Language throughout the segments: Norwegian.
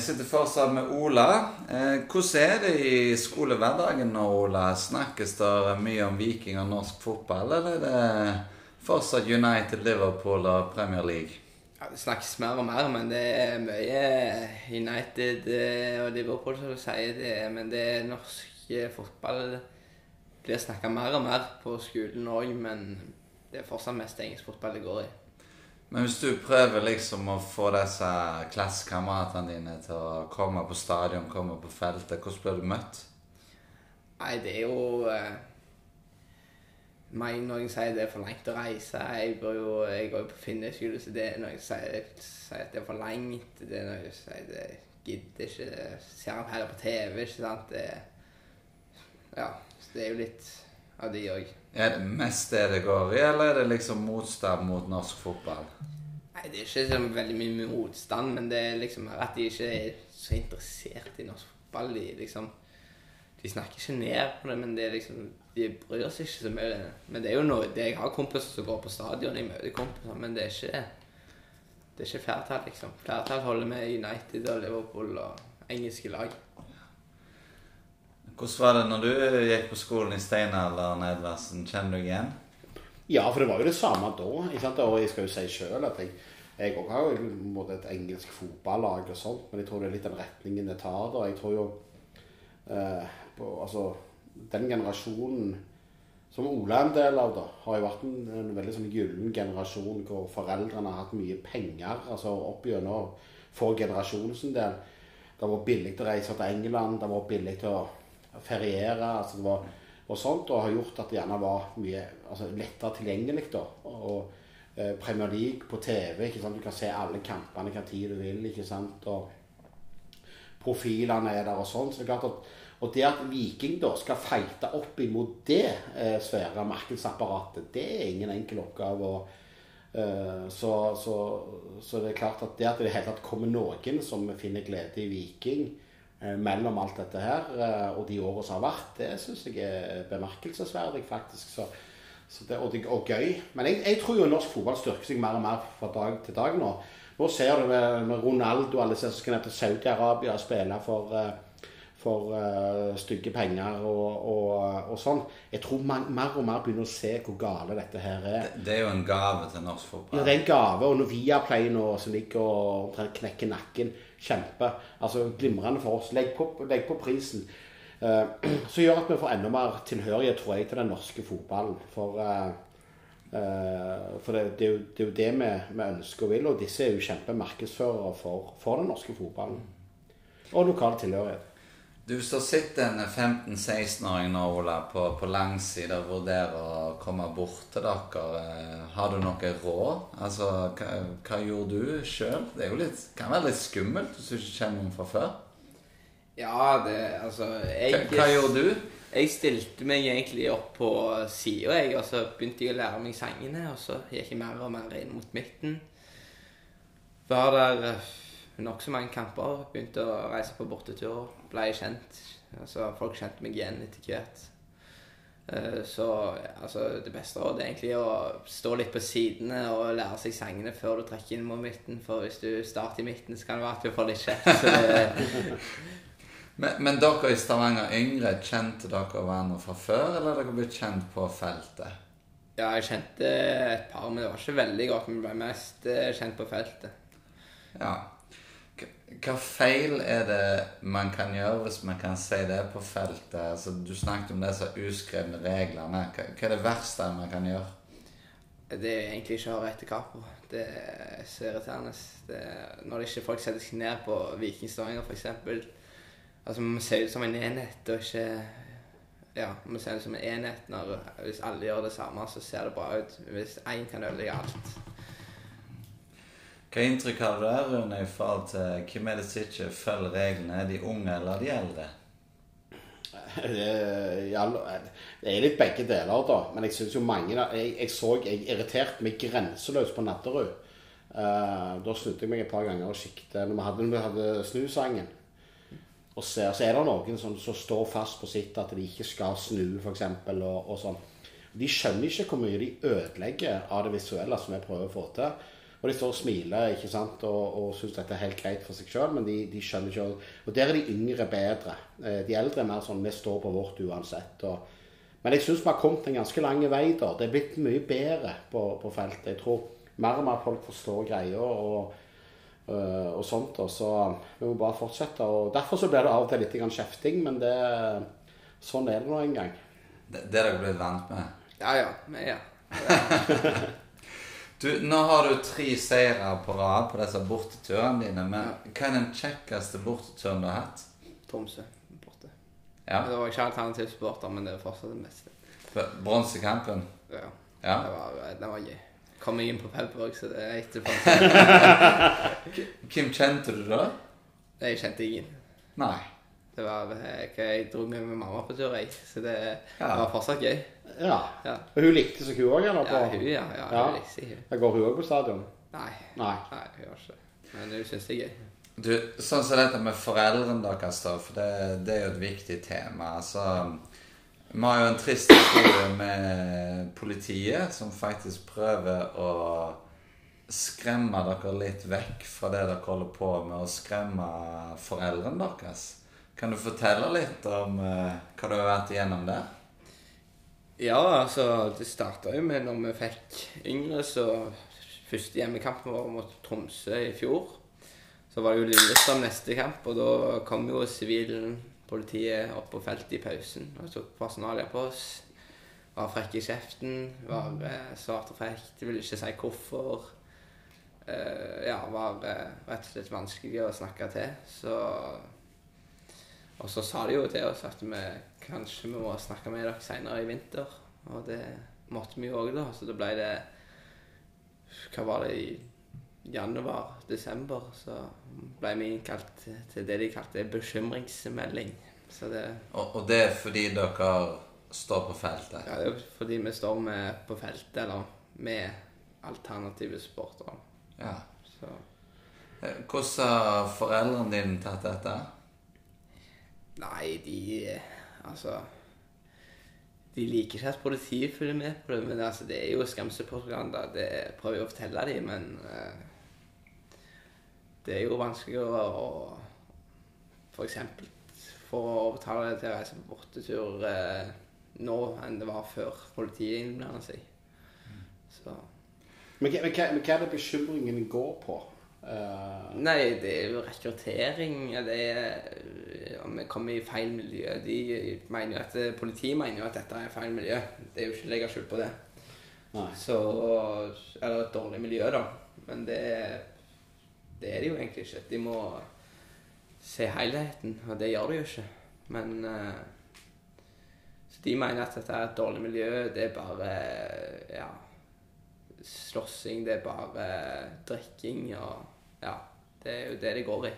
Sitter fortsatt med Ola. Eh, hvordan er det i skolehverdagen nå, Ola? Snakkes det mye om Viking og norsk fotball, eller er det fortsatt United, Liverpool og Premier League? Ja, det snakkes mer og mer, men det er mye United eh, og Liverpool som sier. Det, men det norsk fotball fotball blir snakka mer og mer på skolen òg, men det er fortsatt mest engelsk fotball det går i. Men hvis du prøver liksom å få disse klassekameratene dine til å komme på stadion, komme på feltet, hvordan blir du møtt? Nei, det er jo eh, meg Noen sier det er for langt å reise. Jeg, bør jo, jeg går jo på Finneskole, så det er noen som sier, sier at det er for langt. Det er noen som sier det gidder ikke. Ser han heller på TV, ikke sant. Det, ja, så det er jo litt av de òg. Er det mest det det går i, eller er det liksom motstand mot norsk fotball? Nei, det er ikke så veldig mye motstand, men det er liksom at de ikke er så interessert i norsk fotball. De liksom De snakker ikke ned på det, men det er liksom de bryr seg ikke så mye. Men det er jo noe det Jeg har kompiser som går på stadion, jeg møter kompiser, men det er ikke det er ikke flertall, liksom. Flertall holder med United og Liverpool og engelske lag. Hvordan var det når du gikk på skolen i steinalderen, Edvardsen? Kjenner du igjen? Ja, for det var jo det samme da. Ikke? Og jeg skal jo si sjøl at jeg òg har jo måte et engelsk fotballag og sånt, men jeg tror det er litt den retningen det tar. da. Jeg tror jo eh, på, Altså, den generasjonen som Ola er en del av, da, har jo vært en, en veldig sånn gyllen generasjon hvor foreldrene har hatt mye penger. altså Opp gjennom for generasjonen sin del. Det var billig å reise til England, det var billig til å feriere. altså var og sånt, og har gjort at det gjerne var mye altså, lettere tilgjengelig. da, og eh, Premier League på TV, ikke sant? du kan se alle kampene hva tid du vil. ikke sant, og Profilene er der og sånn. så det og det at Viking da skal feite opp imot det eh, svære markedsapparatet, det er ingen enkel oppgave. og eh, så, så, så det er klart at det at det i det hele tatt kommer noen som finner glede i Viking mellom alt dette her eh, og de årene som har vært, det syns jeg er bemerkelsesverdig, faktisk. Så, så det, og, det, og gøy. Men jeg, jeg tror jo norsk fotball styrker seg mer og mer fra dag til dag nå. Nå ser du med, med Ronaldo alle som skal ned til Saudi-Arabia og spille for, eh, for uh, stygge penger og, og, og sånn. Jeg tror man, mer og mer begynner å se hvor gale dette her er. Det er jo en gave til norsk Ja, fotball. det er en gave. Og når Viaplay nå som ligger og omtrent knekker nakken Kjempe. Altså glimrende for oss. Legg på, legg på prisen. Uh, som gjør at vi får enda mer tilhørighet, tror jeg, til den norske fotballen. For, uh, eh, for det, det, er jo, det er jo det vi, vi ønsker og vil, og disse er jo kjempemarkedsførere for, for den norske fotballen. Og lokal tilhørighet. Du så sitter en 15-16-åring nå, Ola, på, på langside og vurderer å komme bort til dere. Eh, Har du noe råd? Altså, hva, hva gjorde du sjøl? Det jo litt, kan være litt skummelt hvis du ikke kjenner noen fra før. Ja, det Altså, jeg hva gjorde du? Jeg stilte meg egentlig opp på sida, jeg, og så begynte jeg å lære meg sangene. Og så gikk jeg mer og mer inn mot midten. Var der eh, nokså mange kamper. Begynte å reise på borteturer. Ble kjent. Altså, folk kjente meg igjen etter hvert. Eh, Så altså, det beste rådet er egentlig å stå litt på sidene og lære seg sangene før du trekker inn mot midten. For hvis du starter i midten, så kan det være at du får litt kjeft. Men, men dere i Stavanger yngre, kjente dere hverandre fra før, eller har dere blitt kjent på feltet? Ja, jeg kjente et par, men det var ikke veldig godt. Men ble mest eh, kjent på feltet. Ja. Hva- feil er det man kan gjøre, hvis man kan si det, på feltet? Altså, du snakket om disse uskrevne reglene. Hva, er det verste man kan gjøre? Det er egentlig ikke å ha rett til kapo. Det er så irriterende. Det, når ikke folk setter seg ned på Viking Stavanger, f.eks. Altså, man ser ut som en enhet, og ikke Ja, man ser ut som en enhet når Hvis alle gjør det samme, så ser det bra ut. Hvis én kan ødelegge alt. Hva inntrykk har du der, Rune, i forhold til hvem er det som ikke følger reglene? Er De unge eller de eldre? Det er, litt begge deler, da. Men jeg synes jo mange Jeg, jeg så jeg irriterte meg grenseløst på Natterud. Uh, da snudde jeg meg et par ganger og kikket når vi hadde, hadde snusangen. Og så, så er det noen som, som står fast på sitt at de ikke skal snu, f.eks. Og, og sånn. De skjønner ikke hvor mye de ødelegger av det visuelle som vi prøver å få til. Og de står og smiler ikke sant, og, og syns dette er helt greit for seg sjøl, men de, de skjønner ikke Og der er de yngre bedre. Eh, De eldre er mer sånn vi står på vårt uansett. Og, men jeg syns vi har kommet en ganske lang vei da. Det er blitt mye bedre på, på feltet. Jeg tror mer og mer folk forstår greia og, øh, og sånt. Og så vi må bare fortsette. Og derfor så blir det av og til litt kjefting, men det, sånn er det nå en gang. Det, det er dere blitt vant med. Ja, ja. Men, ja. Du, Nå har du tre seire på rad på disse borteturene dine. Men hva er den kjekkeste borteturen du har hatt? Tromsø borte. Ja, Det var ikke alternativ supporter, men det var fortsatt det beste. Bronsekampen. Ja. Ja. Det var, det var gøy. Kom meg inn på Pebberg, så det er etterpå. Hvem kjente du da? Jeg kjente ingen. Nei. Det var, jeg, jeg dro med mamma på tur, jeg. Så det, Ja. det var fortsatt gøy. Ja. Ja. Og hun likte seg, hun òg? Ja, På? hun, ja. ja, Ja. hun likte hun. Da går hun òg på stadion? Nei. Nei. Nei, hun gjør ikke. Men hun syns det er gøy. Du, sånn som dette med foreldrene deres, da, for det, det er jo et viktig tema. Altså, vi har jo en trist historie med politiet, som faktisk prøver å skremme dere litt vekk fra det dere holder på med, å skremme foreldrene deres. Kan du fortelle litt om eh, hva du har vært igjennom der? Ja, altså, det starta jo med når vi fikk yngre, så Første hjemmekampen vår mot Tromsø i fjor. Så var det jo Lillestrøm neste kamp, og da kom jo sivilen, politiet, opp på feltet i pausen og tok personalia på oss. Var frekk i kjeften, var eh, svart og frekk, ville ikke si hvorfor. Eh, ja, var eh, rett og slett vanskelig å snakke til. Så Og så sa de jo til oss at vi kanskje vi må snakke med dere senere i vinter. Og det måtte vi jo òg, da. Så da ble det Hva var det i januar-desember? Så ble vi innkalt til- det de kalte bekymringsmelding. Så det Og, og det er fordi dere står på feltet? ja, det er fordi vi står med på feltet, eller med alternative sportere. Ja. Så Eh, Hvordan har foreldrene dine tatt dette? Nei, de Altså De liker ikke at politiet følger med på det, men altså, det er jo skremselpropaganda. Det prøver jeg å fortelle dem, men uh, det er jo vanskeligere å for eksempel få overtale deg til å reise på bortetur uh, nå enn det var før politiet innblander seg. Så Men, men, hva, men hva er det bekymringen går på? Eh, Nei, det er jo rekruttering. Det er om vi kommer i feil miljø. De mener jo at, Politiet mener jo at dette er feil miljø. Det er jo ikke å legge skjul på det. nei. Så, eller et dårlig miljø, da. Men det, det er det jo egentlig ikke. De må se helheten, og det gjør de jo ikke. Men uh, Så de mener at dette er et dårlig miljø. Det er bare ja, slåssing, det er bare drikking og Ja. Det er jo det det går i.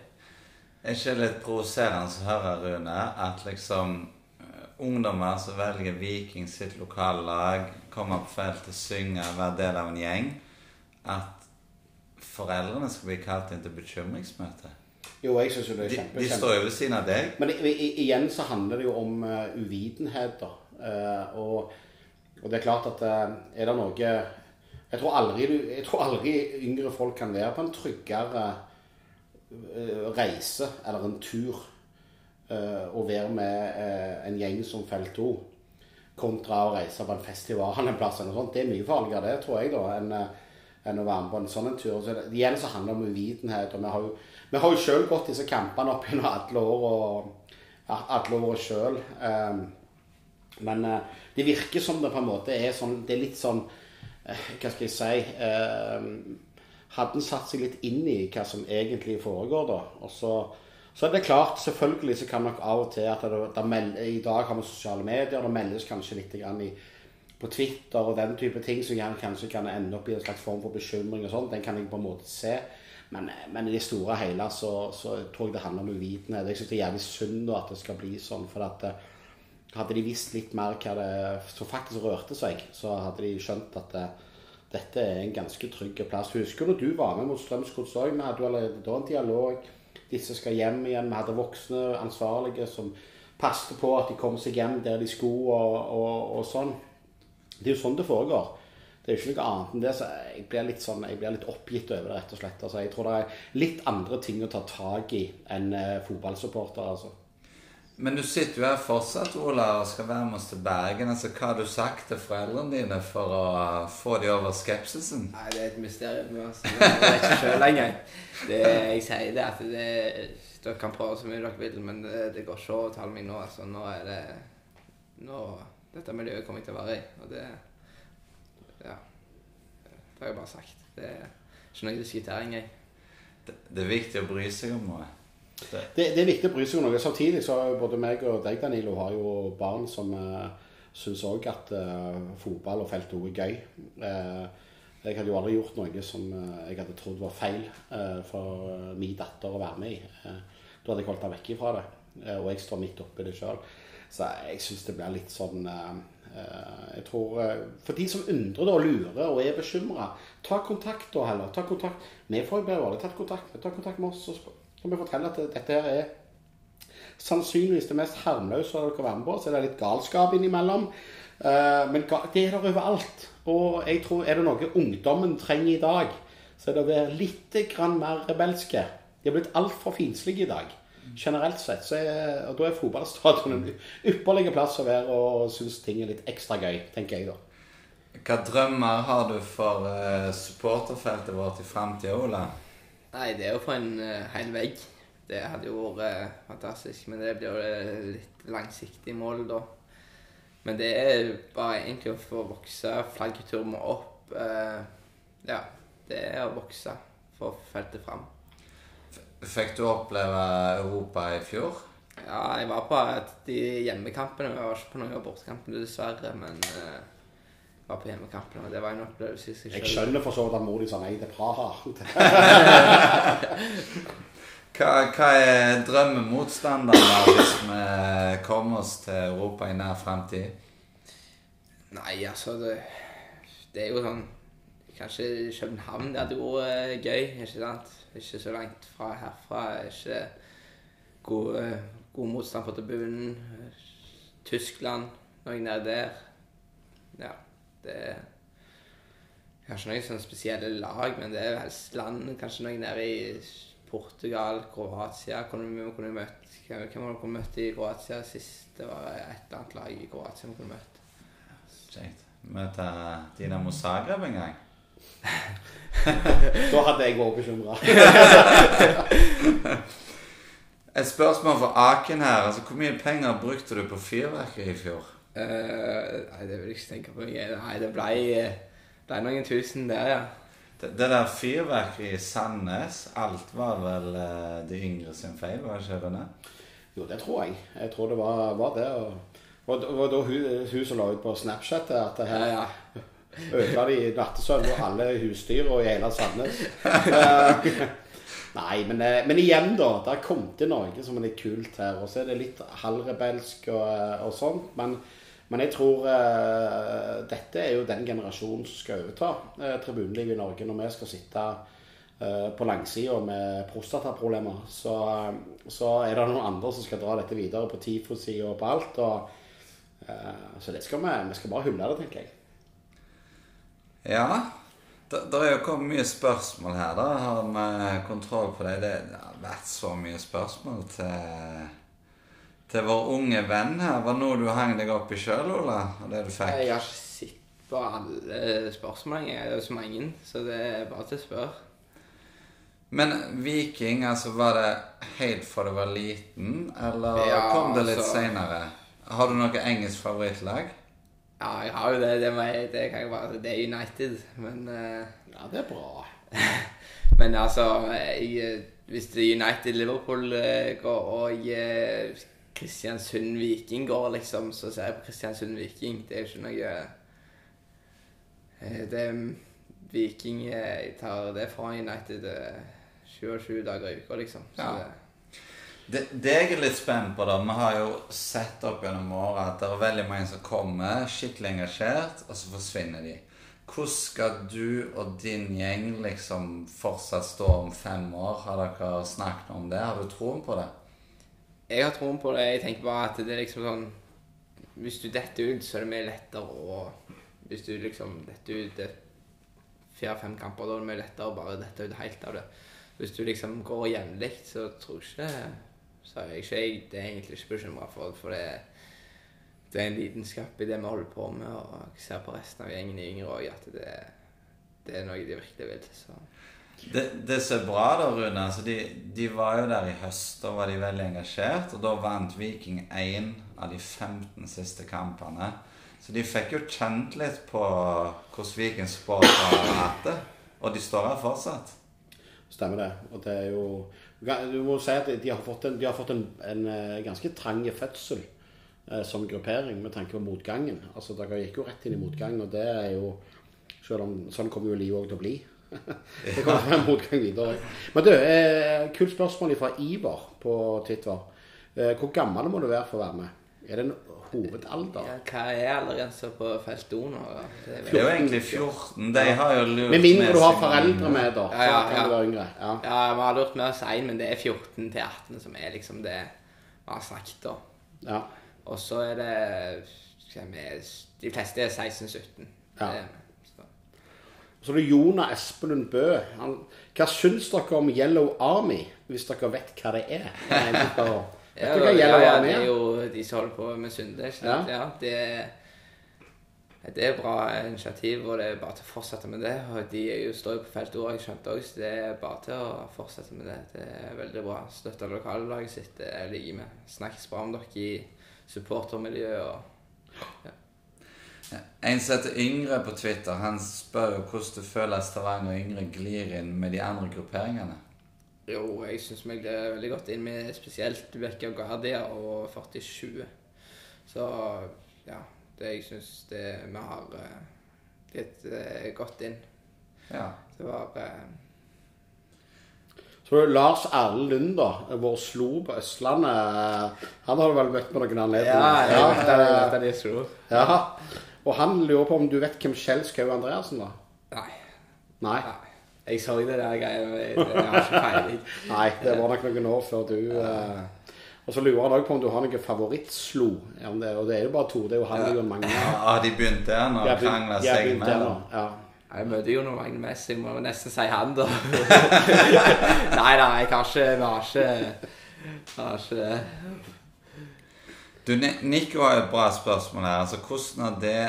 Er ikke litt provoserende å høre, Rune, at liksom eh, ungdommer som velger Viking sitt lokallag, kommer på feltet, synger, være del av en gjeng, at foreldrene skal bli kalt inn til bekymringsmøte? Jo, jeg syns jo det er De, kjempe, de de står jo ved siden av deg. Men i, i, igjen så handler det jo om uh, uvitenhet, da. Uh, og, og det er klart at uh, er det noe jeg tror, aldri, jeg tror aldri yngre folk kan være på en tryggere eh, reise eller en tur og å være med eh, en gjeng som Felt 2 kontra å reise på en festival en plass eller noe sånt. Det er mye farligere det, tror jeg, da, enn eh, enn å være med på en sånn en tur. Så det, igjen så handler det om uvitenhet. og Vi har jo, vi har jo sjøl gått disse kampene opp gjennom alle og åra sjøl. men eh, det virker som det på en måte er sånn Det er litt sånn eh, Hva skal jeg si eh, Hadde satt seg litt inn i hva som egentlig foregår, da. Og så, så er det klart, selvfølgelig så kan nok av og til at det, det meld, I dag har vi sosiale medier, det meldes kanskje litt i på Twitter og den type ting som kanskje kan ende opp i en slags form for bekymring og sånn. Den kan jeg på en måte se. Men, men i det store og hele så, så tror jeg det handler om uvitenhet. Jeg syns det er jævlig synd at det skal bli sånn. For at eh, hadde de visst litt mer hva det som faktisk rørte seg, så hadde de skjønt at det, dette er en ganske trygg plass. Husker du du var med mot Strømsgods òg? Vi hadde allerede da en dialog. Disse skal hjem igjen. Vi hadde voksne ansvarlige som passet på at de kom seg hjem der de skulle og, og, og sånn. Det er jo sånn det foregår. det er jo ikke noe annet enn det. Så jeg blir litt sånn, jeg blir litt oppgitt over det, rett og slett. Altså, jeg tror det er litt andre ting å ta tak i enn eh, fotballsupporter, altså. Men du sitter jo her fortsatt, Ola, og skal være med oss til Bergen. Altså, Hva har du sagt til foreldrene dine for å få de over skepsisen? Nei, det er et mysterium. Altså. Jeg vet ikke sjøl engang. Det jeg sier, det at det, dere kan prøve så mye dere vil, men det, det går ikke å tale meg nå. Altså. Nå er det nå, Dette miljøet kommer jeg til å være i, og det Ja. Det har jeg bare sagt. Det er ikke noe diskutering engang. Det, det er viktig å bry seg om noe. Det. Det, er viktig å bry seg om noe. Samtidig så har både meg og deg, Danilo, har jo barn som uh, syns òg at uh, fotball og felt er gøy. Uh, jeg hadde jo aldri gjort noe som uh, jeg hadde trodd var feil for min datter å være med i. Da hadde jeg holdt henne vekk ifra det. Og jeg står midt oppi det sjøl. Så jeg syns det blir litt sånn Jeg tror For de som undrer og lurer og er bekymra, ta kontakt da heller. Ta kontakt. Vi får jo bare tatt kontakt. Ta kontakt med oss. og sp- kan vi fortelle at dette her er sannsynligvis det mest harmløse dere kan være med på. Så det litt galskap innimellom. Eh, men det er der overalt. Og jeg tror er det noe ungdommen trenger i dag, så er det å være litt mer rebelske. De har blitt altfor finslige i dag. Generelt sett. Er, og da er fotballstadion en ypperlig plass å være og synes ting er litt ekstra gøy, tenker jeg da. Hva drømmer har du for uh, supporterfeltet vårt i framtida, Ola? Nei, det er jo for en uh, hel vegg. Det hadde jo vært uh, fantastisk, men det blir jo eh, litt langsiktig mål, da. Men det er bare egentlig å få vokse. Må opp. Uh, ja, det er å vokse. Få feltet fram. Fikk du oppleve Europa i fjor? Ja, jeg var på de hjemmekampene. Jeg var ikke på noen av bortekampene, dessverre. Men jeg var på hjemmekampene, og det var en opplevelse i seg Jeg skjønner for så vidt at mor di sa nei til Praha. Hva, hva er drømmemotstanderen da, hvis vi kommer oss til Europa i nær fremtid? Nei, altså det, det er jo sånn Kanskje København det hadde vært eh, gøy, ikke sant? Ikke så langt fra herfra. Ikke god, eh, god motstand på tribunen. Tyskland, noe nede der. Ja, det er Jeg har ikke noen sånn spesielle lag, men det er helst land. Kanskje noen nede i Portugal, Kroatia. Kunne vi kunne møtt Hvem har var det vi kunne møtt i Kroatia sist? Det var et eller annet lag i Kroatia vi kunne møtt. Kjekt. Møte Dinamo Zagreb en gang? Da hadde jeg vært bekymra. Et spørsmål for Aken her. altså Hvor mye penger brukte du på fyrverkeri i fjor? Eh, nei, det vil jeg ikke tenke på. Nei, det ble, ble noen tusen der, ja. Det, det der fyrverkeriet i Sandnes, alt var vel uh, de yngre sin feil, var ikke det? Jo, det tror jeg. Jeg tror det var, var det. Og, og, og, og da hun, hun som la ut på Snapchat at det her ja. ødela de nattesøvnen og alle husdyr og i hele Sandnes. Eh, Nei, men, eh, men igjen, da. Det har kommet til noe som er litt kult her. Og så er det litt halvrebelsk og, eh, og sånt. Men, men jeg tror eh, dette er jo den generasjonen som skal overta eh, tribunelivet i Norge når vi skal sitte eh, på langsida med prostataproblemer. Så, eh, så er det noen andre som skal dra dette videre på TIFO-sida og på alt. Og, eh, så det skal vi, vi skal bare hylle det, tenker jeg. Ja. Det er jo kommet mye spørsmål her, da. Har vi kontroll på det? Det har vært så mye spørsmål til, til vår unge venn her. Var det noe du hang deg opp i sjøl, Ola? Det du fikk? Jeg har ikke sett på alle spørsmålene. Jeg er jo så mange, så det er bare til å spørre. Men Viking, altså var det helt fra du var liten, eller Ja, kom det litt altså- seinere? Har du noe engelsk favorittlag? Ja, jeg har jo det. Det, jeg, det kan jeg bare Det er United, men uh, Ja, det er bra. Men altså jeg, eh, Hvis det er United-Liverpool eh, går og eh, Kristiansund-Viking går, liksom, så ser jeg på Kristiansund-Viking. Det er jo ikke noe eh, Det er Viking eh, Jeg tar det fra United eh, 27 dager i uka, liksom. Så Ja. det, Det, det jeg er litt spent på, da Vi har jo sett opp gjennom året at det er veldig mange som kommer skikkelig engasjert, og så forsvinner de. Hvordan skal du og din gjeng liksom fortsatt stå om fem år? Har dere snakket om det? Har du troen på det? Jeg har troen på det. Jeg tenker bare at det er liksom sånn Hvis du detter ut, så er det mye lettere å Hvis du liksom detter ut fire-fem kamper, da er det mye lettere å bare dette ut helt av det. Hvis du liksom går jevnlig, så tror jeg ikke Så er jeg ikke jeg det er egentlig ikke bekymra for, for det, det er en lidenskap i det vi holder på med, og jeg ser på resten av gjengen i yngre òg at det, det er noe de virkelig vil. Så. Det, det som bra, da, Rune altså de, de var jo der i høst. Da var de veldig engasjert. Og da vant Viking én av de 15 siste kampene. Så de fikk jo kjent litt på hvordan Viking sport har hatt det. Og de står her fortsatt. Stemmer det. Og det er jo Du må si at de har fått en, har fått en, en eh, ganske trang fødsel eh, som gruppering med tanke på motgangen. Altså Dere gikk jo rett inn i motgangen, og det er jo om sånn kommer jo livet òg til å bli. Det kan være motgang videre. Men du, eh, kult spørsmål fra Ivar på Twitter. Eh, hvor gammel må du være for å være med? Er det en hovedalder? Ja, hva er aldersgrensa på felt O? Det Det er jo egentlig 14. De har jo lurt Med mindre du har foreldre med, da. Ja, ja, kan ja. du være yngre. Ja. Ja, vi har lurt med oss én, men det er 14 til 18 som er liksom det vi har snakket om. ja. Og så er det skal vi, De fleste er 16-17. Ja. Det- så- det er Jonah Jona Espelund Bø. Han, hva syns dere om Yellow Army, hvis dere vet hva det er? Er. Vet Ja, du hva Yellow ja, Army det er er? jo de som holder på med Sunde. Ja. Ja. det, er- det er bra initiativ, og det er bare til å fortsette med det. Og de er jo, står jo på feltet òg, jeg skjønte også, så det er bare til å fortsette med det. Det er veldig bra. Støtte lokallaget sitt, det liker vi. Snakkes bra om dere i supportermiljøet og En som heter Yngre på Twitter, han spør jo hvordan du føler at Stavanger Yngre glir inn med de andre grupperingene. Jo, jeg syns vi glir veldig godt inn med spesielt Vecchia Gardia og 4020. Så ja, det jeg syns det vi har blitt litt eh, godt inn. Ja. Det var eh, Så Lars Erlend Lund, da. Vår slo på Østlandet. Han har du vel møtt på noen anledninger? Ja, jeg vet det, ja, vet det, jeg tror. ja. Og han lurer på om du vet hvem Kjell Skau Andreassen var? Nei. Nei. nei. Jeg så det der greia, jeg, har ikke peiling. Nei, det var nok noen år før du eh. Og så lurer han òg på om du har noen favorittslo. Ja, og det er jo bare to. Det er jo han og Jon Magne. Ja, de begynte Krangla de har seg imellom? Ja. Jeg møter jo noen Magne Mess, jeg må nesten si han, da. nei da, jeg har ikke Vi har ikke Vi har ikke det. Du, Nico har et bra spørsmål her. Altså, Hvordan har det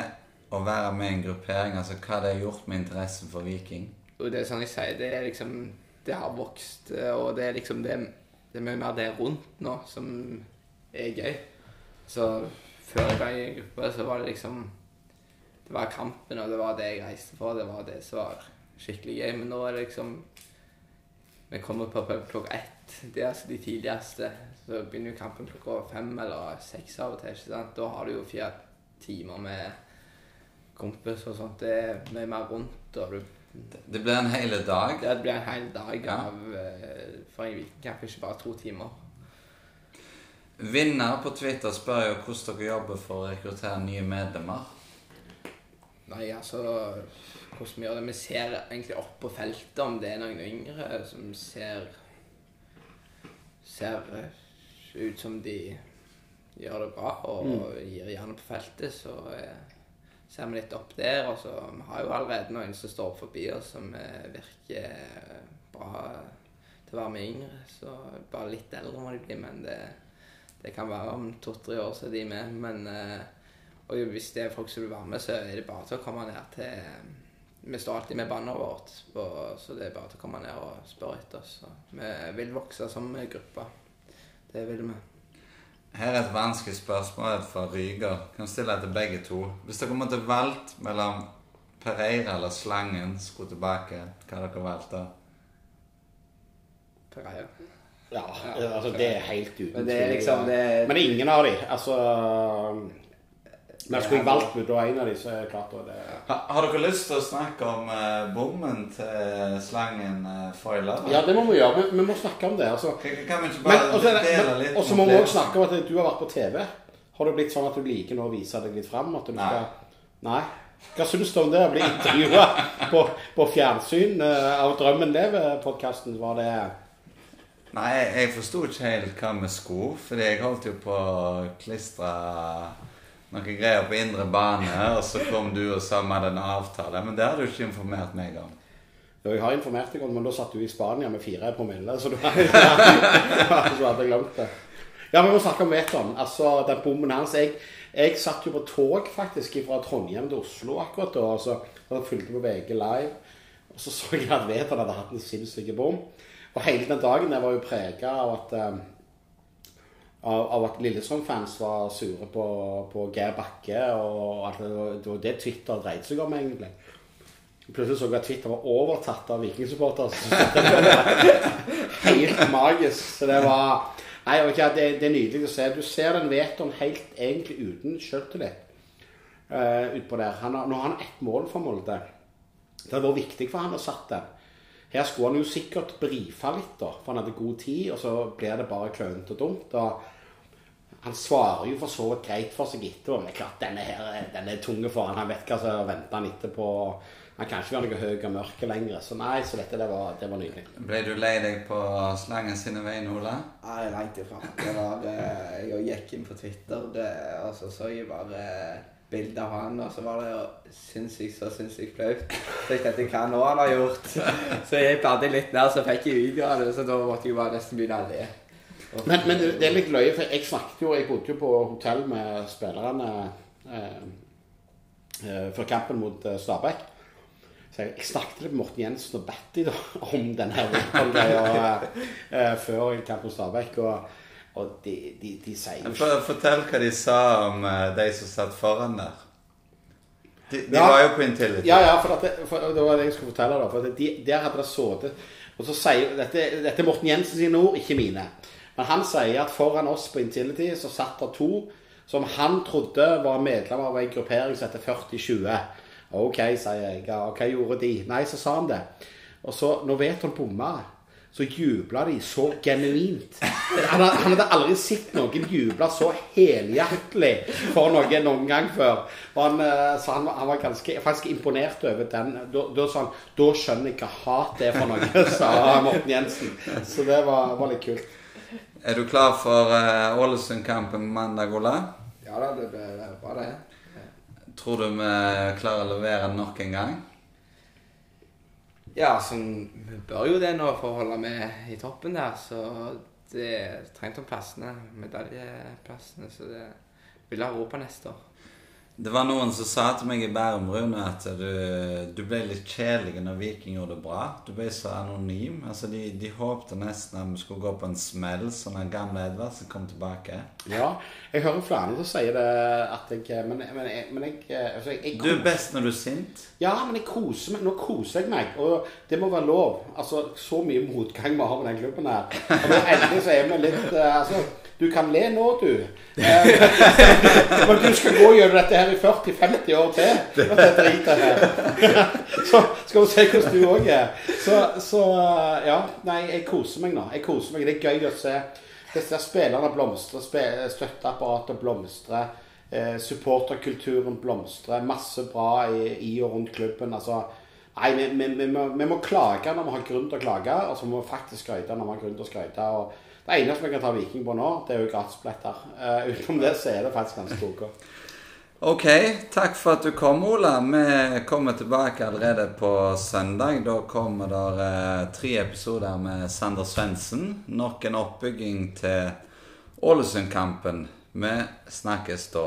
å være med i en gruppering altså, Hva har det gjort med interessen for Viking? Det er sånn jeg sier, det er liksom Det har vokst, og det er liksom det, det er mye mer det rundt nå som er gøy. Så før jeg var i en gruppe, så var det liksom Det var kampen, og det var det jeg reiste for. Det var det som var skikkelig gøy. Men nå er det liksom Vi kommer på pub klokka ett. Det er altså de tidligste. Så begynner jo kampen klokka fem eller seks av og til. ikke sant? Da har du jo fire timer med kompis og sånt. Det er mye mer rundt. og du Det blir en hel dag. det blir en hel dag av eh, for en vikingkamp, ikke bare to timer. Vinner på Twitter spør jo hvordan dere jobber for å rekruttere nye medlemmer. Nei, altså Hvordan vi gjør det? Vi ser egentlig opp på feltet om det er noen yngre som ser Ser eh, ut som de gjør det bra og gir gjerne på feltet, så eh, ser vi litt opp der. Og så Vi har jo allerede noen som står forbi oss som eh, virker bra til å være med yngre. Så bare litt eldre må de bli, men det, det kan være om to-tre år så er de med. Men eh, og hvis det er folk som vil være med, så er det bare til å komme ned til Vi står alltid med banneret vårt, og, så det er bare til å komme ned og spørre etter oss. Vi vil vokse som gruppe. Det vil vi. Her er et vanskelig spørsmål fra Ryger. Kan stille det til begge to. Hvis dere måtte valgt mellom Pereira eller Slangen skulle tilbake, hva hadde dere valgt da? Pereira. Ja, altså det er helt uten Men det er tvil. liksom det- Men ingen av de. Altså Men skulle jeg valgt ut en av de, så er det klart det Ha, har dere lyst til å snakke om eh, bommen til Slangen uh, foiler? Ja, det må vi gjøre. Vi, vi må snakke om det. altså. Kan, kan vi ikke Men bare også er dele litt Og så må vi òg snakke om at du har vært på TV. Har det blitt sånn at du liker nå å vise deg litt fram? At du Nei. skal Nei? Hva syns du om det? Å bli intervjua på, på fjernsyn uh, av Drømmen lever-podkasten? Var det Nei, jeg forsto ikke helt hva vi skulle, fordi jeg holdt jo på å klistre noe greier på indre bane, og så kom du og sa vi hadde en avtale. Men det har du ikke informert meg om. Jo, jeg har informert deg om men da satt du i Spania med fire promille, så du hadde jeg glemt det. Ja, vi må snakke om Veton. Altså, den bommen hans jeg, jeg satt jo på tog faktisk fra Trondheim til Oslo akkurat da. og så og jeg fulgte på VG Live. Og så så jeg at Veton hadde hatt en sinnssyk bom. Og hele den dagen der var jo prega av at um, av, av at Lillestrøm-fans var sure på, på Geir Bakke. Og at det var, det var det Twitter dreide seg om, egentlig. Plutselig så jeg at Twitter var overtatt av vikingsupportere. Helt magisk. Så det var Nei, okay, det, det er nydelig å se. Du ser den Veton helt egentlig uten sjøltillit uh, utpå der. Han har, nå har han ett mål for Molde. Det hadde vært viktig for han å satt den. Her skulle han jo sikkert brife litt, da, for han hadde god tid, og så blir det bare klønete og dumt. og Han svarer jo for så vidt greit for seg etterpå, men det er klart, denne her, den er tunge for han. Han vet hva som venter han etterpå. Han kan ikke være noe høy og mørk lenger. Så nei, så dette det var, det var nydelig. Ble du lei deg på slangen sine vegne, Ola? Nei, langt ifra. Det var, det, jeg gikk inn på Twitter, det, og så så jeg bare bilde av han, og så var det jo sinnssykt så sinnssykt flaut. Så jeg tenkte hva nå han har gjort. Så jeg bladde litt ned, så fikk jeg videoen, så da måtte jeg bare nesten begynne å le. Men, men det det er litt løye, for jeg snakket jo Jeg bodde jo på hotell med spillerne eh, eh, før kampen mot eh, Stabæk. Så jeg, jeg snakket litt med Morten Jensen og Batty da, om denne fotballgreia eh, eh, før kampen mot Stabæk. Og, og de, de, de sier jo For, fortell hva de sa om de som satt foran der. De, de Ja. var jo på Intility. Ja, ja, for, det, for det var det jeg skulle fortelle. da, for at de, Der hadde det sittet Og så sier Dette, dette er Morten Jensen sine ord, ikke mine. Men han sier at foran oss på Intility så satt det to som han trodde var medlemmer av en gruppering som heter 4020. Ok, sier jeg. Ja, hva gjorde de? Nei, så sa han det. Og så, når Veton bomma, så jubla de så genuint. Han, han hadde aldri sett noen juble så helhjertelig for noe noen gang før. Han, eh, så han, han var ganske, faktisk imponert over den. Da, sa han Da skjønner jeg hva hat er for noe, sa Morten Jensen. Så det var, var litt kult. Er du klar for uh, Ålesund-kampen mandag, Ole? Ja da, det blir bra, det. Tror du vi klarer å levere nok en gang? Ja, sånn, vi bør jo det nå for å holde med i toppen der, så det er trengt om plassene, medaljeplassene, så det vil ha ro på neste år. Det var noen som sa til meg i Bærum, Rune, at du, du ble litt kjedelig når Viking gjorde det bra. Du ble så anonym. Altså, de, de håpte nesten at vi skulle gå på en smell, sånn at gamle Edvardsen kom tilbake. Ja, jeg hører flere som sier det at jeg Men, men, jeg- men jeg, altså, jeg, Du er best når du er sint. Ja, men jeg koser meg. Nå koser jeg meg, og det må være lov. Altså, Så mye motgang vi har med den klubben her. Og endelig så er vi litt eh, Altså, du kan le nå, du. Eh, men du skal gå gjennom dette her i 40-50 år til. Dette her. Så skal vi se hvordan du òg er. Så, så eh, ja. Nei, jeg koser meg nå. Jeg koser meg. Det er gøy å se disse spillerne blomstre, spe- støtteapparatet blomstre. Eh, supporterkulturen blomstrer. Masse bra i, i og rundt klubben. altså Nei, vi, vi, vi, må, vi må klage når vi har grunn til å klage, og så må vi faktisk skryte når vi har grunn til å skryte. Det eneste vi kan ta Viking på nå, det er jo gratisbilletter. Uh, utenom det så er det faktisk ganske ok. Ok, takk for at du kom, Ola. Vi kommer tilbake allerede på søndag. Da kommer det eh, tre episoder med Sander Svendsen. Nok en oppbygging til Ålesund-kampen. Vi snakkes da.